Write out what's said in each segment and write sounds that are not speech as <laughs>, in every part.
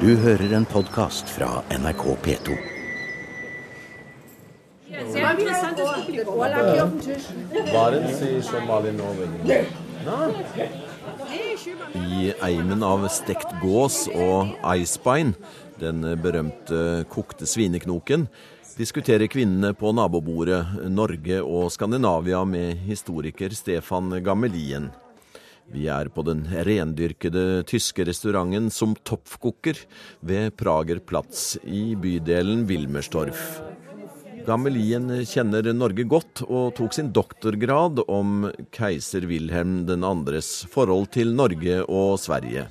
Du hører en podkast fra NRK P2. Sehr interessantes Publikum. Urlaub hier auf dem Tisch. Waren Sie schon mal in Norwegen? I eimen av stekt gås og eisbein, den berømte kokte svineknoken, diskuterer kvinnene på nabobordet Norge og Skandinavia med historiker Stefan Gammelien. Vi er på den rendyrkede tyske restauranten som topfkoker ved Prager Platz i bydelen Wilmerstorf. Gammelien kjenner Norge godt og tok sin doktorgrad om keiser Wilhelm 2.s forhold til Norge og Sverige.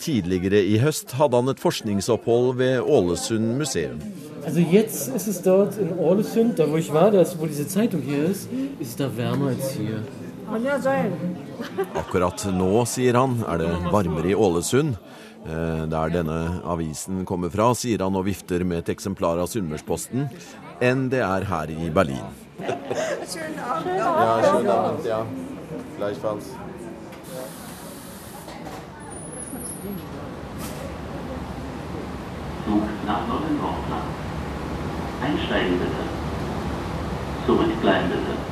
Tidligere i høst hadde han et forskningsopphold ved Ålesund museum. Also jetzt ist es dort in Ålesund, da wo ich war, das, wo diese Zeitung hier ist, ist da wärmer als. Akkurat nå, sier han, er det varmere i Ålesund. Eh, Der denne avisen kommer fra, sier han og vifter med et eksemplar av Sunnmørsposten, enn det er her i Berlin. Ja, schönen Abend, ja. Gleichfalls. Zug nach Norden-Nordland. Einsteigen bitte. Zurückbleiben bitte.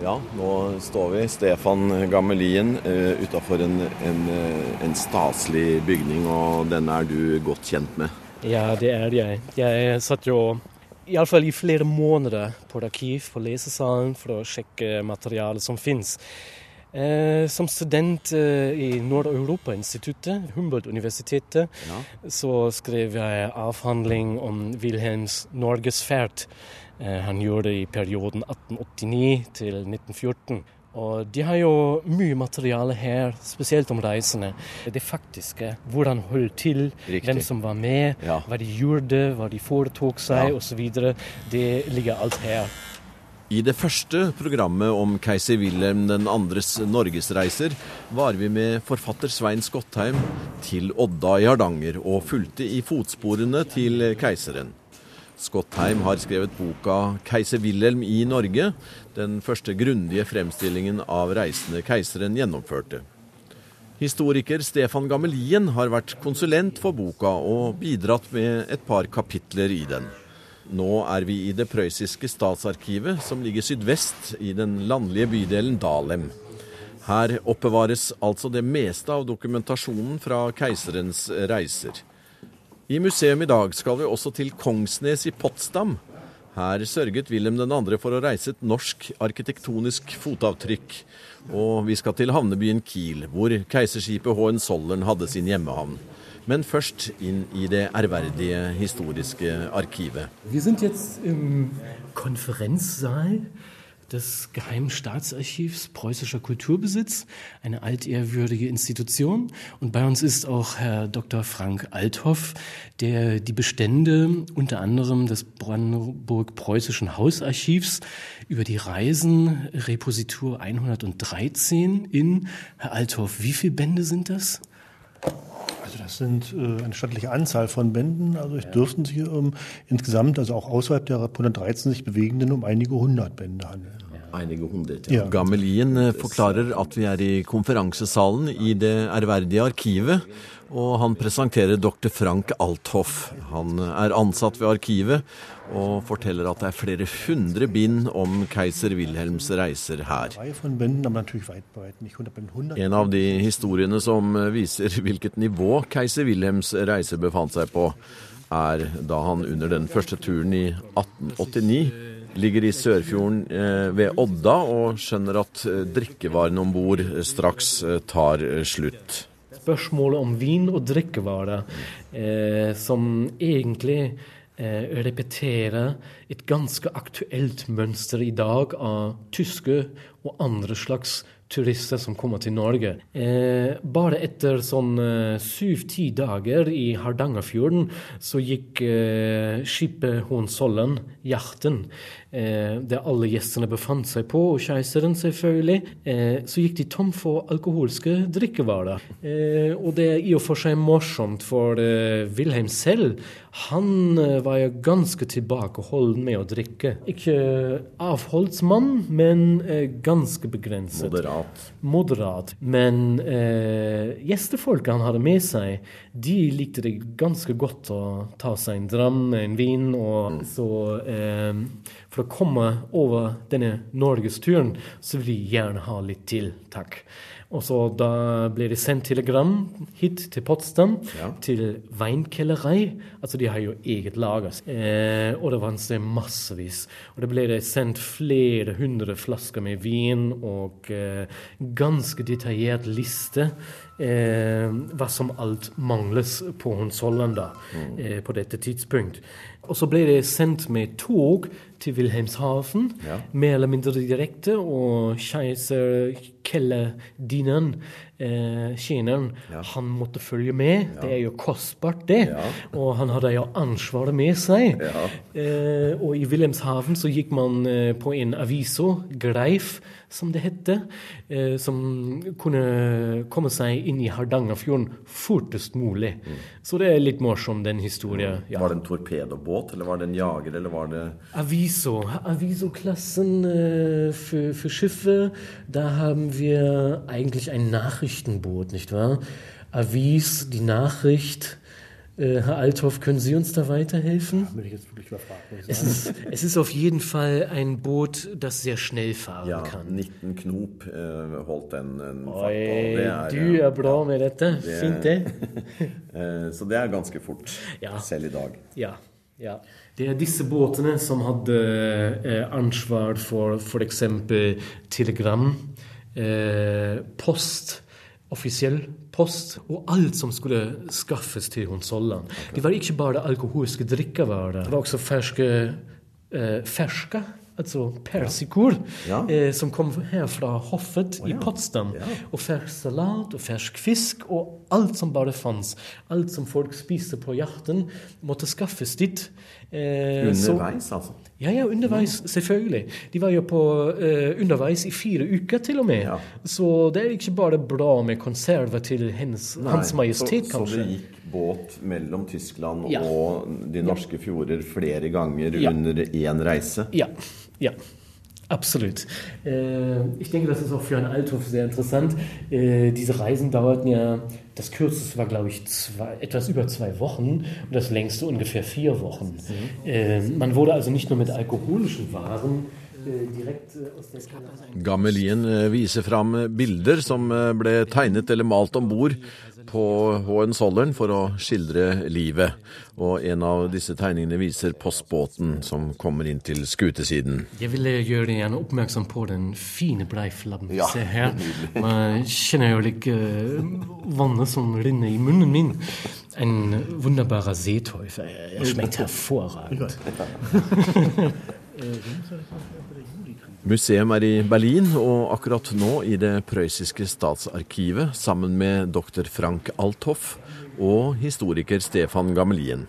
Ja, nå står vi, Stefan Gammelien, uh, utafor en, en, eh, en staselig bygning, og den er du godt kjent med. Ja, det er jeg. Jeg satt jo iallfall i flere måneder på arkiv på lesesalen for å sjekke materialet som fins. Eh, som student eh, i Nord-Europa-instituttet, Humboldt-universitetet, Ja. så skrev jeg avhandling om Wilhelms norgesferd. Eh, han gjorde det i perioden 1889 til 1914. Og de har jo mye materiale her, spesielt om reisene. Det faktiske. Hvordan holdt til, Riktig. hvem som var med, Ja. hva de gjorde, hva de foretok seg Ja. osv. Det ligger alt her. I det første programmet om keiser Wilhelm 2.s norgesreiser var vi med forfatter Svein Skottheim til Odda i Hardanger og fulgte i fotsporene til keiseren. Skottheim har skrevet boka 'Keiser Wilhelm i Norge', den første grundige fremstillingen av reisene keiseren gjennomførte. Historiker Stefan Gammelien har vært konsulent for boka og bidratt med et par kapitler i den. Nå er vi i det prøyssiske statsarkivet, som ligger sydvest i den landlige bydelen Dalem. Her oppbevares altså det meste av dokumentasjonen fra keiserens reiser. I museum i dag skal vi også til Kongsnes i Potsdam. Her sørget Wilhelm 2. for å reise et norsk arkitektonisk fotavtrykk. Og vi skal til havnebyen Kiel, hvor keiserskipet Hohenzollern hadde sin hjemmehavn. Men først inn i det ærverdige historiske arkivet. Vi er nå i Konferenzsaal des Geheimen Staatsarchivs Preußischer Kulturbesitz, eine altehrwürdige Institution. Und bei uns ist auch Herr Dr. Frank Althoff, der die Bestände unter anderem des Brandenburg-Preußischen Hausarchivs über die Reisen Repositur 113 in. Herr Althoff, wie viele Bände sind das? Also das sind äh, eine stattliche Anzahl von Bänden. Also es dürften sich um, insgesamt, also auch außerhalb der 113 sich bewegenden, um einige hundert Bände handeln. Einige hundret. Ja. Gammelien eh, forklarer at vi er i konferansesalen i det ærverdige arkivet, og han presenterer dr. Frank Althoff. Han er ansatt ved arkivet og forteller at det er flere hundre bind om keiser Wilhelms reiser her. Reihe von Bänden, aber natürlich weit, bei weitem nicht 100 Bände, 100. En av de historiene som eh, viser <laughs> hvilket nivå keiser Wilhelms reise befant seg på, er da han under den første turen i 1889 ligger i Sørfjorden eh, ved Odda og skjønner at eh, drikkevarene om bord straks eh, tar eh, slutt. spørsmålet om vin og drikkevarer, eh, som egentlig eh, repeterer et ganske aktuelt mønster i dag av tyske og andre slags turister som kommer til Norge. Eh, bare etter sånn syv-ti dager i Hardangerfjorden så gikk eh, skipet yachten, eh, der alle gjestene befant seg på, og keiseren selvfølgelig, eh, så gikk de tom for alkoholske drikkevarer. Eh, og det er i og for seg morsomt, for eh, Wilhelm selv, han eh, var jo ganske tilbakeholden med å drikke. Ikke avholdsmann, men eh, ganske begrenset. Moderat. Moderat. Men eh, gjestefolket han hadde med seg, de likte det ganske godt å ta seg en dram, en vin. og så eh, For å komme over denne norgesturen, så vil de gjerne ha litt til, takk. Og så da ble det sendt telegram hit til Potsdam, Ja. til Weinkellerei. Altså, de har jo eget lager. Eh, og det fantes det massevis. Og det ble det sendt flere hundre flasker med vin og eh, ganske detaljert liste eh, hva som alt mangles på Hohenzollern da, eh, på dette tidspunkt. Og så ble det sendt med tog til Wilhelmshaven, Ja. mer eller mindre direkte, og keiser Kelledinan, eh, tjeneren, Ja. han måtte følge med. Det er jo kostbart, det. Ja. Og han hadde jo ansvaret med seg. Ja. Eh, og i Wilhelmshaven så gikk man eh, på en aviso, Greif, som det hette, eh, som kunne komme seg inn i Hardangerfjorden fortest mulig. Så det er litt morsom, den historien. Ja. Var det en torpedobåt, eller var det en jager, eller var det Aviso. Aviso-Klassen äh, für, für Schiffe, da haben wir eigentlich ein Nachrichtenboot, nicht wahr? Avis, die Nachricht. Äh, Herr Althoff, können Sie uns da weiterhelfen? Bin ich jetzt wirklich überfragt, Es ist, es ist auf jeden Fall ein Boot, das sehr schnell fahren Ja, kann. 19 knop eh, holdt den en på. Oi, du er bra med dette. det- Fint, <laughs> det. Så det er ganske fort, Ja. selv i dag. Ja, ja. Det er disse båtene som hadde eh, ansvar for f.eks. telegram, eh, post, offisiell post, og alt som skulle skaffes til Honsolland. Det var ikke bare alkoholiske drikkevarer. Det var også ferske eh, ferska, altså persikor, Ja. eh, som kom her fra hoffet i ja. Potsdam. Ja. Og fersk salat og fersk fisk og alt som bare fantes. Alt som folk spiste på jakten, måtte skaffes dit. Eh, så- Underveis, altså. ja, ja, underveis, selvfølgelig. De var jo på eh, underveis i fire uker til og med. Så det er ikke bare bra med konserver til Hans, Hans Majestet, så, så det gikk båt mellom Tyskland og de norske fjorder flere ganger under én reise? Ja, ja. Absolut. Äh, ich denke, das ist auch für einen Althof sehr interessant. Äh, diese Reisen dauerten ja, das kürzeste war, glaube ich, zwei, etwas über zwei Wochen und das längste ungefähr vier Wochen. Äh, man wurde also nicht nur mit alkoholischen Waren direkt aus der. Gamelien viser fram bilder som ble tegnet eller malt om bord på Hohenzollern for å skildre livet. Og en av disse tegningene viser postbåten som kommer inn til skutesiden. Jeg ville gjøre deg gjerne oppmerksom på den fine bleiflabben. Ja, Se her. Man kjenner jo litt uh, vannet som renner i munnen min. En wunderbarer Seeteufel. Er schmeckt hervorragend. <laughs> <laughs> Museum er i Berlin, og akkurat nå i det prøyssiske statsarkivet sammen med dr. Frank Althoff og historiker Stefan Gamelien.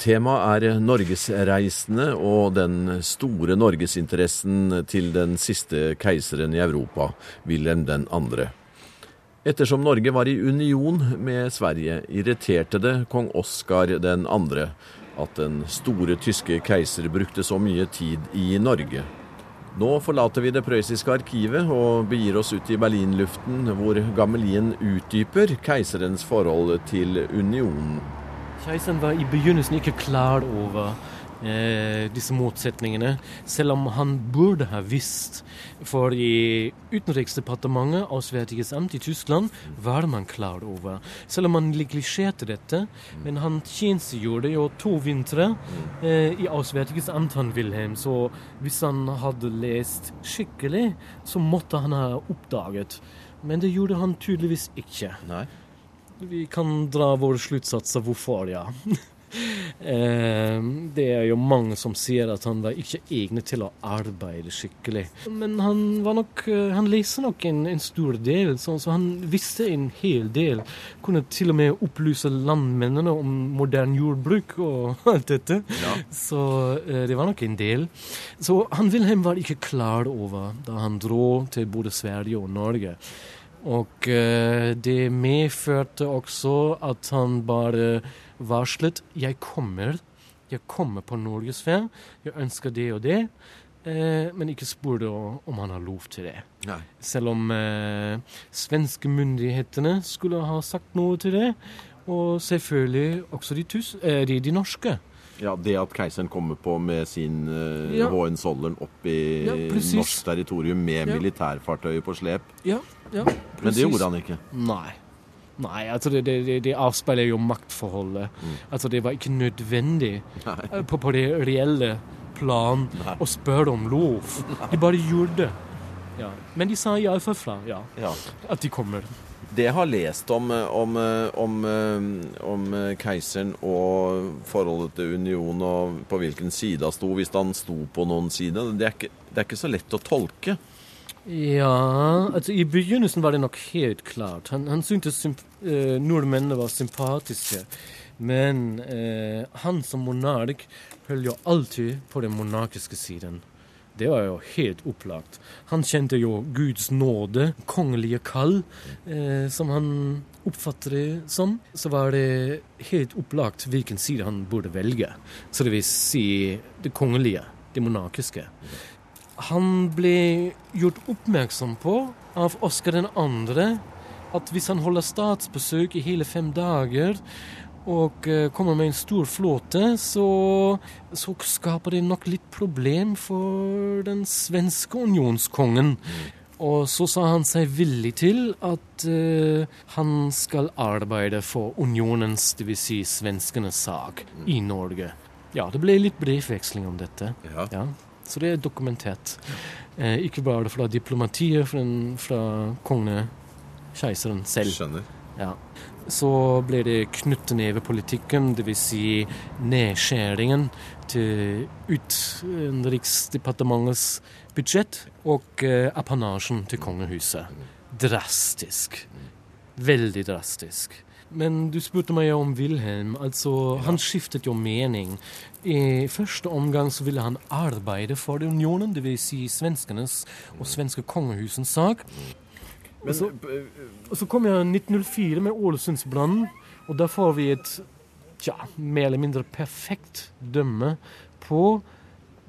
Temaet er norgesreisende og den store norgesinteressen til den siste keiseren i Europa, Wilhelm 2. Ettersom Norge var i union med Sverige, irriterte det kong Oskar 2. at den store tyske keiser brukte så mye tid i Norge. Nå forlater vi det prøyssiske arkivet og begir oss ut i Berlinluften, hvor gammelien utdyper keiserens forhold til unionen. Keiseren var i begynnelsen ikke klar over eh, disse motsetningene, selv om han burde ha visst. For i Utenriksdepartementet, Auswärtiges Amt i Tyskland, var man klar over. Selv om man neglisjerte dette. Men han tjenestegjorde jo to vintre eh, i Auswärtiges Amt, han Wilhelm. Så hvis han hadde lest skikkelig, så måtte han ha oppdaget. Men det gjorde han tydeligvis ikke. Nei. Vi kan dra våre sluttsatser hvorfor, ja. <laughs> Eh, Det er jo mange som sier at han var ikke egnet til å arbeide skikkelig. Men han var nok eh, Han leser nok en, en stor del, så, han visste en hel del. Kunne til og med opplyse landmennene om moderne jordbruk og <laughs> alt dette. Så eh, det var nok en del. Så han Wilhelm var ikke klar over da han dro til både Sverige og Norge. Og eh, det medførte også at han bare varslet 'Jeg kommer. Jeg kommer på norgesferie. Jeg ønsker det og det'. eh, men ikke spurte om han har lov til det. Nei. Selv om eh, svenske myndighetene skulle ha sagt noe til det. Og selvfølgelig også de, tus, eh, de, de norske. Ja, Det at keiseren kommer på med sin uh, Ja. Hohenzollern opp i Ja, norsk territorium med Ja. militærfartøyet på slep. Ja, ja, Men det gjorde han ikke. Nei. Nei, altså det, det, det- det avspeiler jo maktforholdet. Altså det var ikke nødvendig eh, på, på det reelle plan å spørre om lov. De bare gjorde det. Ja. Men de sa iallfall fra, ja. Ja. At de kommer. Det jeg har lest om, om, om, om keiseren og forholdet til union og på hvilken side han sto, hvis han sto på noen side, det er ikke, det er ikke så lett å tolke. Ja, altså i begynnelsen var det nok helt klart. Han, han syntes eh, nordmennene var sympatiske. Men eh, han som monark holdt jo alltid på den monarkiske siden. Det var jo helt opplagt. Han kjente jo Guds nåde, kongelige kall, eh, som han oppfatter det som. Så var det helt opplagt hvilken side han burde velge. Så det vil si det kongelige, det monarkiske. Han ble gjort oppmerksom på av Oskar 2. at hvis han holder statsbesøk i hele fem dager og eh, kommer med en stor flåte, så, så skaper det nok litt problem for den svenske unionskongen. Og så sa han seg villig til at uh, han skal arbeide for unionens, dvs. Si svenskenes sak, i Norge. Ja, det ble litt brevveksling om dette. Ja. Ja, så det er dokumentert. Eh, ikke bare fra diplomatiet, fra, fra kongen, keiseren selv. Skjønner. Ja. Så ble det knyttenevepolitikken, dvs. Si nedskjæringen til Utenriksdepartementets budsjett og eh, apanasjen til kongehuset. Drastisk. Veldig drastisk. Men du spurte meg om Wilhelm. Altså, Han skiftet jo mening. I første omgang så ville han arbeide for unionen, dvs. Si svenskenes og svenske kongehusens sak. Men, så- Og så kom jeg 1904 med Ålesundsbrannen, og da får vi et ja, mer eller mindre perfekt dømme på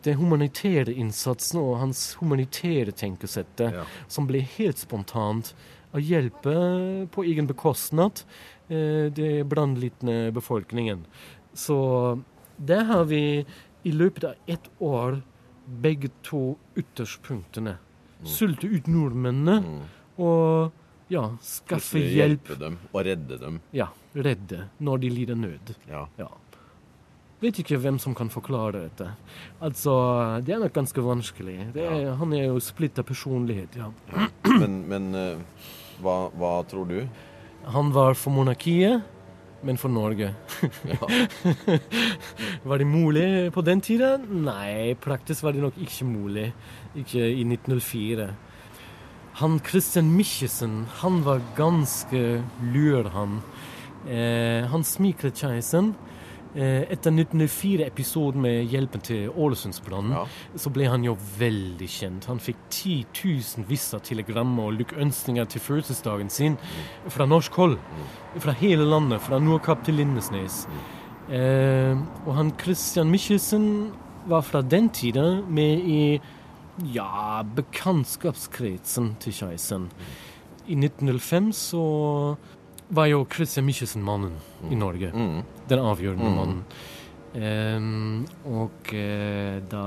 den humanitære innsatsen og hans humanitære tenkesettet, Ja. som ble helt spontant å hjelpe på egen bekostnad eh, det brannlitne befolkningen. Så der har vi i løpet av ett år begge to ytterspunktene. Sulte ut nordmennene og ja, skaffe hjelp. Hjelpe dem og redde dem. Ja, redde når de lider nød. Ja. Ja. Vet ikke hvem som kan forklare dette. Altså, det er nok ganske vanskelig. Er, Han er jo splitta personlighet, ja. <clears throat> Men, men eh, hva, hva tror du? Han var for monarkiet, men for Norge. <laughs> var det mulig på den tida? Nei, praktisk var det nok ikke mulig. Ikke i 1904. Han Christian Michelsen, han var ganske lur, han. Eh, han smikret keiseren. Eh, etter 1904-episoden med hjelpen til Ålesundsbrannen, Ja. så ble han jo veldig kjent. Han fikk 10 000 visse telegrammer og lykkønskninger til fødselsdagen sin fra norsk hold. Fra hele landet, fra Nordkapp til Lindesnes. Eh, og han Christian Michelsen var fra den tida med i ja, bekjentskapskretsen til keiseren. I 1905 så var jo Christian Michelsen mannen i Norge. Mm. Den avgjørende mannen. Um, og uh, da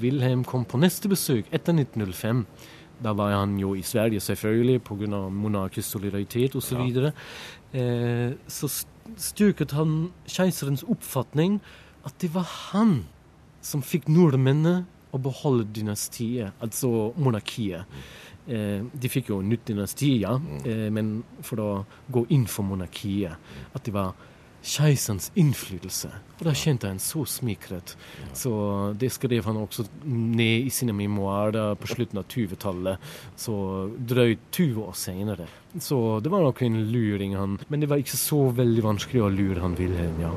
Wilhelm kom på neste besøk etter 1905 Da var han jo i Sverige, selvfølgelig, pga. monarkisk solidaritet osv. Så, videre. eh, så styrket han keiserens oppfatning at det var han som fikk nordmennene å beholde dynastiet, altså monarkiet. Eh, de fikk jo nytt dynasti, ja, eh, men for å gå inn for monarkiet. At det var keiserens innflytelse. Og da kjente han så smikret. Så det skrev han også ned i sine memoarer på slutten av 20-tallet. Så drøyt 20 år senere. Så det var nok en luring, han. Men det var ikke så veldig vanskelig å lure han Wilhelm, ja.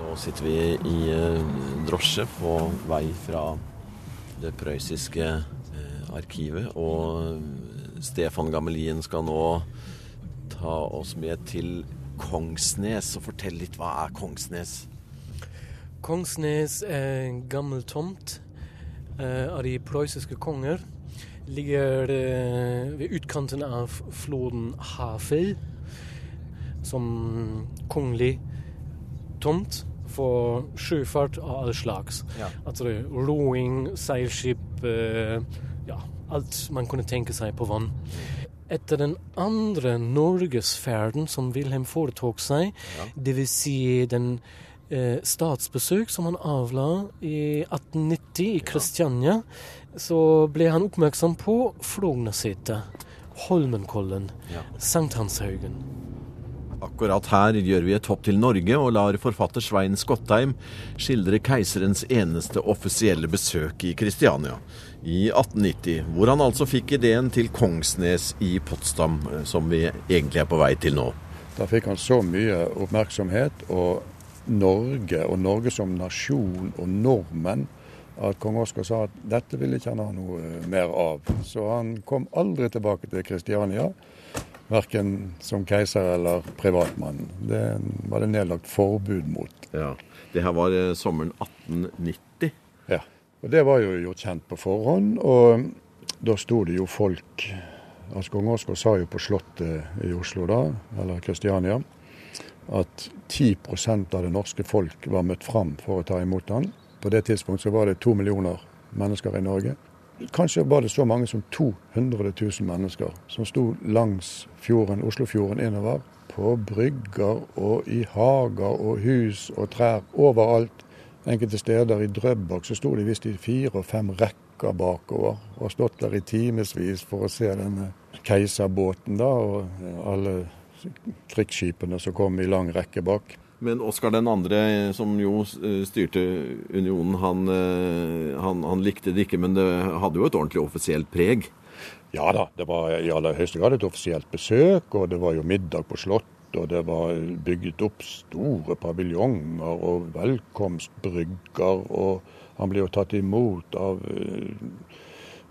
Nå sitter vi i eh, drosje på vei fra det prøyssiske eh, arkivet, og Stefan Gamelin skal nå ta oss med til Kongsnes og fortell litt. Hva er Kongsnes? Kongsnes er en gammel tomt eh, av de prøyssiske konger. Ligger eh, ved utkanten av floden Hafei som kongelig tomt for sjøfart av all slags. Ja. Altså roing, seilskip, eh, ja, alt man kunne tenke seg på vann. Etter den andre norgesferden som Wilhelm foretok seg, det vil si den eh, statsbesøk som han avla i 1890 i Kristiania, så ble han oppmerksom på Frognersetet, Holmenkollen, Ja. Sankthanshaugen. Akkurat her gjør vi et hopp til Norge og lar forfatter Svein Skottheim skildre keiserens eneste offisielle besøk i Kristiania i 1890, hvor han altså fikk ideen til Kongsnes i Potsdam, eh, som vi egentlig er på vei til nå. Da fikk han så mye oppmerksomhet, og Norge og Norge som nasjon og nordmenn, at kong Oskar sa at dette ville ikke ha noe eh, mer av. Så han kom aldri tilbake til Kristiania, verken som keiser eller privatmann. Det var det nedlagt forbud mot. Ja, Det her var eh, sommeren 1890. Ja. Og det var jo gjort kjent på forhånd, og da sto det jo folk Altså Kong Oskar sa jo på Slottet i Oslo da, eller Kristiania, at 10% av det norske folk var møtt fram for å ta imot han. På det tidspunkt så var det to millioner mennesker i Norge. Kanskje var det så mange som 200 000 mennesker som sto langs fjorden, Oslofjorden innover. På brygger og i hager og hus og trær overalt. Enkelte steder i Drøbak så sto de visst i fire og fem rekker bakover. Og har stått der i timevis for å se denne keiserbåten da, og alle krigsskipene som kom i lang rekke bak. Men Oskar 2., som jo eh, styrte unionen, han, eh, han, han likte det ikke, men det hadde jo et ordentlig offisielt preg. Ja da, det var i aller høyeste grad et offisielt besøk, og det var jo middag på Slott. Og det var bygget opp store paviljonger og velkomstbrygger. Og han ble jo tatt imot av eh,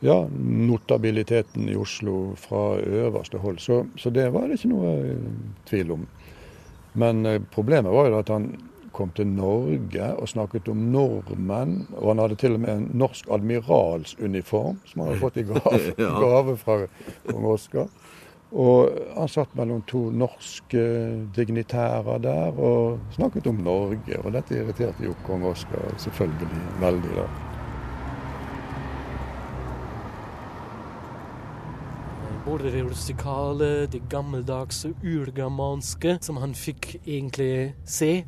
ja, notabiliteten i Oslo fra øverste hold. Så, så det var det ikke noe eh, tvil om. Men eh, problemet var jo at han kom til Norge og snakket om nordmenn. Og han hadde til og med en norsk admiralsuniform som han hadde fått i <laughs> gave, gave fra kong Oskar. Og han satt mellom to norske dignitærer der og snakket om Norge. Og dette irriterte jo kong Oskar selvfølgelig veldig. da. Både det rustikale, det gammeldagse, urgermanske, som han fikk egentlig se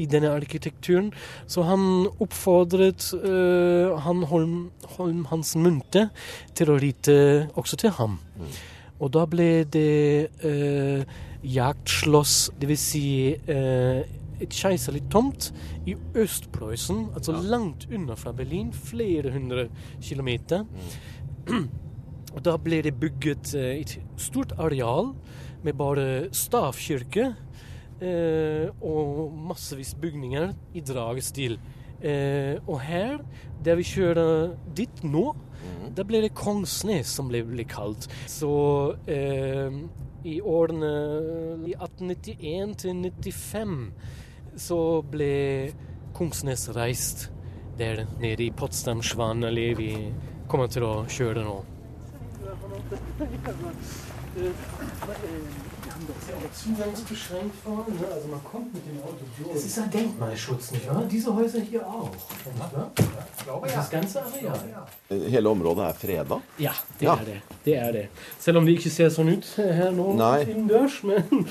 i denne arkitekturen. Så han oppfordret uh, han Holm, Holm Hansen Munthe til å rite også til ham. Og da ble det uh, jaktslåss, dvs. Si, uh, et keiserlig tomt i Øst-Prøysen, altså langt unna fra Berlin, flere hundre kilometer. <clears throat> Og da ble det bygget eh, et stort areal med bare stavkirke eh, og massevis bygninger i dragestil. Eh, og her, der vi kjører dit nå, da ble det Kongsnes som ble, ble kalt. Så eh, i årene i 1891 til 95 så ble Kongsnes reist der nede i Potsdam Schwanallee vi kommer til å kjøre nå. Zugangsbeschränkt vorne, ne? also man kommt mit dem Auto durch. Das ist ein Denkmalschutz, nicht wahr? Diese Häuser hier auch, nicht wahr? Das ganze Areal. Hele området er freda. Ja, det Ja. er det. Det er det. Selv om det ikke ser sånn ut her nå Nei. innendørs, men Men,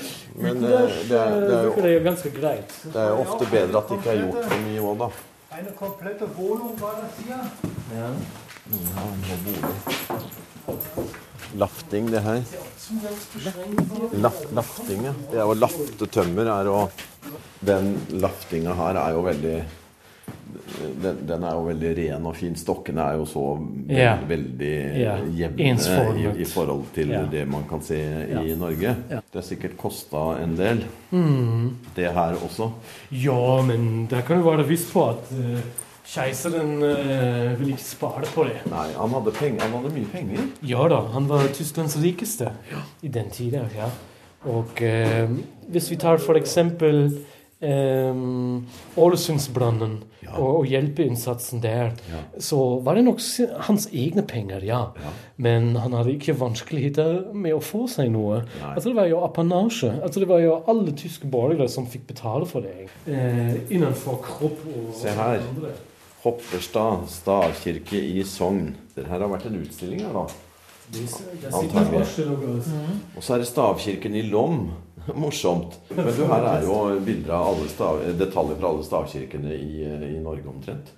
eh, utendørs det er- det er jo- det ganske greit. Det er jo ofte bedre at det ikke er gjort for mye òg, da. Eine komplette Wohnung war das hier. Ja. Lafting, det her. Zugangsbeschränkt lafting, ja. Det er å lafte tømmer er å den laftinga her er jo veldig den, den er jo veldig ren og fin. Stokkene er jo så ve yeah. veldig yeah. jevne i, i forhold til yeah. det man kan se i. Norge. Det har sikkert kosta en del, Mm. det her også. Ja, men der kan du være viss på at uh, keiseren uh, ville ikke spare på det. Nei, han hadde, penger, han hadde mye penger. Ja da, han var Tysklands rikeste i den tida, ja. Og eh, hvis vi tar f.eks. eksempel Ålesundsbrannen og, og hjelpeinnsatsen der, så var det nok hans egne penger, ja. Men han hadde ikke vanskeligheter med å få seg noe. Altså Det var jo apanasje. Altså Det var jo alle tyske borgere som fikk betale for det. Eh, innenfor kropp og Se her. andre. Hopperstad stavkirke i Sogn. Det her har vært en utstilling her, da. Antagelig. Marshall og så er det stavkirken i Lom. <laughs> Morsomt. Men du, her er jo bilder av alle stav, detaljer fra alle stavkirkene i, i Norge omtrent.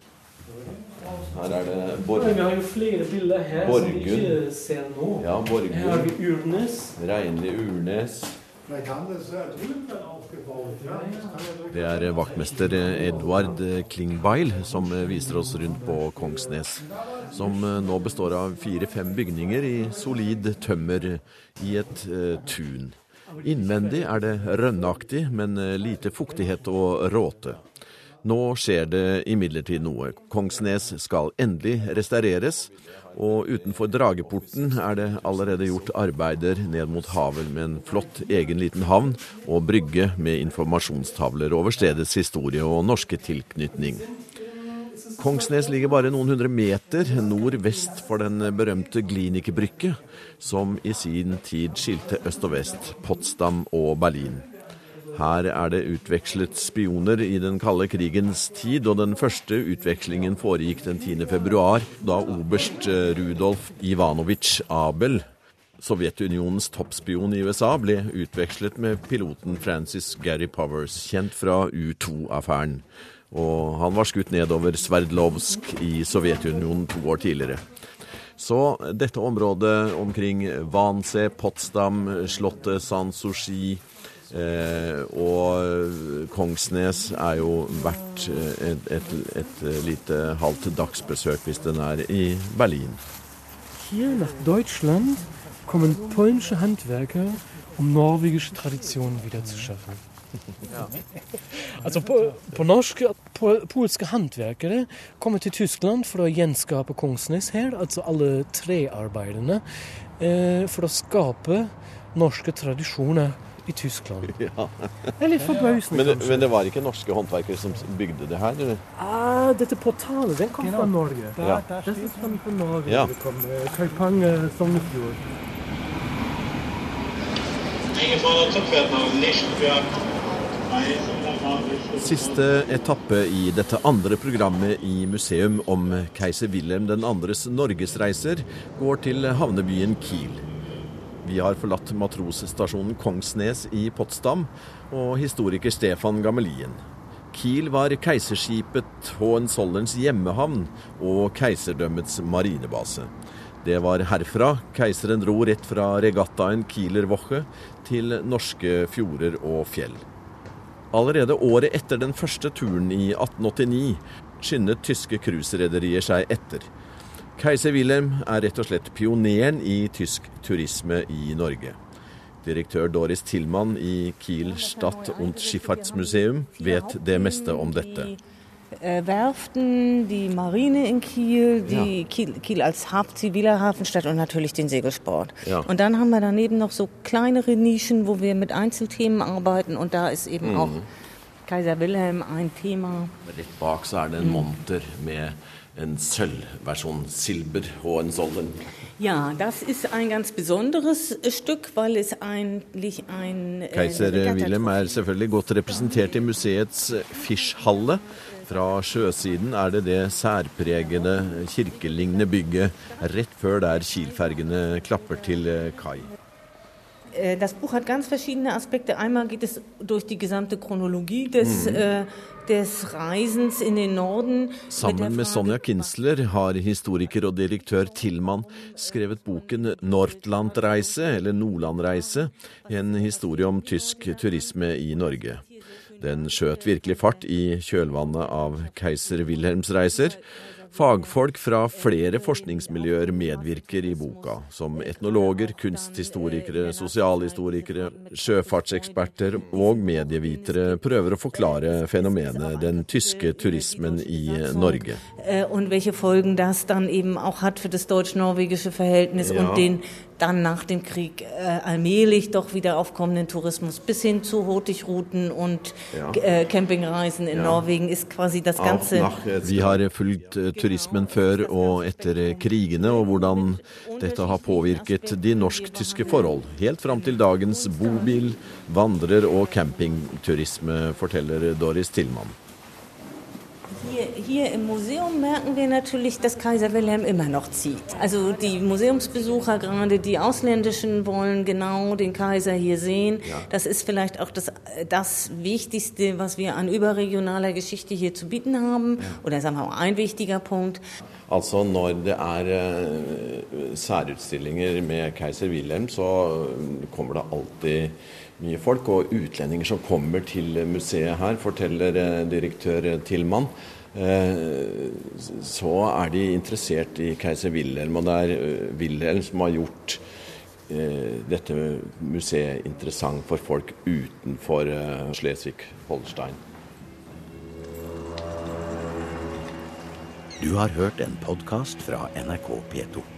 Her er det Borg, Vi har jo flere bilder her som vi ikke ser nå. ja, Her har Borgund, vi Urnes. Reinli Urnes. Det er vaktmester Edvard Klingbeil som viser oss rundt på Kongsnes. Som nå består av fire-fem bygninger i solid tømmer i et eh, tun. Innvendig er det rønnaktig, men eh, lite fuktighet og råte. Nå skjer det imidlertid noe. Kongsnes skal endelig restaureres. Og utenfor Drageporten er det allerede gjort arbeider ned mot havet med en flott egen liten havn og brygge med informasjonstavler over stedets historie og norske tilknytning. Kongsnes ligger bare noen hundre meter nordvest for den berømte Glinikerbrygge, som i sin tid skilte øst og vest, Potsdam og Berlin. Her er det utvekslet spioner i den kalde krigens tid, og den første utvekslingen foregikk den 10. februar, da oberst eh, Rudolf Ivanovic Abel, Sovjetunionens toppspion i USA, ble utvekslet med piloten Francis Gary Powers, kjent fra U-2-affæren. Og han var skutt nedover Sverdlovsk i Sovjetunionen to år tidligere. Så dette området omkring Wannsee, Potsdam, slottet Sanssouci eh, og Kongsnes er jo verdt eh, et, et, et lite halvt dagsbesøk hvis den er i Berlin. Hier nach Deutschland kommen polnische Handwerker, um norwegische Traditionen wiederzuschaffen. <laughs> Altså på, på norsk, på, polske håndverkere kommer til Tyskland for å gjenskape Kongsnes her, altså alle trearbeiderne, eh, for å skape norske tradisjoner i Tyskland. <laughs> Ja. Det er litt forbausende, Men, kanskje. men det var ikke norske håndverkere som bygde det her? Eller? Ah, dette portalet, den kom fra Norge. Ja. Dette kom fra Norge. Ja. Det kom, eh, Kaupang, eh, Sognefjord. Siste etappe i dette andre programmet i museum om keiser Wilhelm 2.s norgesreiser går til havnebyen Kiel. Vi har forlatt matrosstasjonen Kongsnes i Potsdam og historiker Stefan Gamelien. Kiel var keiserskipet Hohenzollerns hjemmehavn og keiserdømmets marinebase. Det var herfra keiseren dro rett fra regattaen Kielerwoche til norske fjorder og fjell. Allerede året etter den første turen i 1889 skyndet tyske cruiserederier seg etter. Keiser Wilhelm er rett og slett pioneren i tysk turisme i Norge. Direktør Doris Tillmann i Kiel Stadt- und Schifffahrtsmuseum vet det meste om dette. Äh, Werften, die Marine in Kiel, die Kiel, Kiel als ziviler Hafenstadt und natürlich den Segelsport. Ja. Und dann haben wir daneben noch so kleinere Nischen, wo wir mit Einzelthemen arbeiten und da ist eben auch Kaiser Wilhelm ein Thema. Rett bak så er det en monter med en sølvversjon, Silber Hohenzollern. Ja, das ist ein ganz besonderes äh, Stück, weil es eigentlich ein... äh, Keiser Wilhelm er selvfølgelig godt representert i museets Fischhalle. Fra sjøsiden er det det særpregede kirkelignende bygget rett før der Kiel-fergene klapper til eh, kai. Äh, Das Buch hat ganz verschiedene Aspekte. Einmal geht es durch die gesamte Chronologie des, äh, des Reisens in den Norden. Sammen med Frage- Sonja Kinsler har historiker og direktør Tillmann skrevet boken 'Nordlandreise', eller 'Nordlandreise', en historie om tysk turisme i Norge. Den skjøt virkelig fart i kjølvannet av keiser Wilhelms reiser. Fagfolk fra flere forskningsmiljøer medvirker i boka, som etnologer, kunsthistorikere, sosialhistorikere, sjøfartseksperter og medievitere prøver å forklare fenomenet den tyske turismen i Norge. Äh, und welche Folgen das dann eben auch hat für das deutsch-norwegische Verhältnis Ja. und den dann nach dem Krieg äh, allmählich doch wieder aufkommenden Tourismus bis hin zu Hurtigrouten und Ja. äh, Campingreisen in Ja. Norwegen ist quasi das Ganze. Vi har fulgt eh, turismen før og etter krigene, og hvordan dette har påvirket de norsk-tyske forhold. Helt fram til dagens bobil-, vandrer- og campingturisme, forteller Doris Tillmann. Hier, hier im Museum merken wir natürlich, dass Kaiser Wilhelm immer noch zieht. Also die Museumsbesucher, gerade die ausländischen, wollen genau den Kaiser hier sehen. Das ist vielleicht auch das, das Wichtigste, was wir an überregionaler Geschichte hier zu bieten haben. Oder sagen wir mal ein wichtiger Punkt. Altså når det er eh, særutstillinger med keiser Wilhelm, så eh, kommer det alltid mye folk. Og utlendinger som kommer til museet her, forteller eh, direktør Tillmann, eh, så er de interessert i keiser Wilhelm. Og det er eh, Wilhelm som har gjort dette museet interessant for folk utenfor Slesvig-Holstein. Du har hørt en podkast fra NRK P2.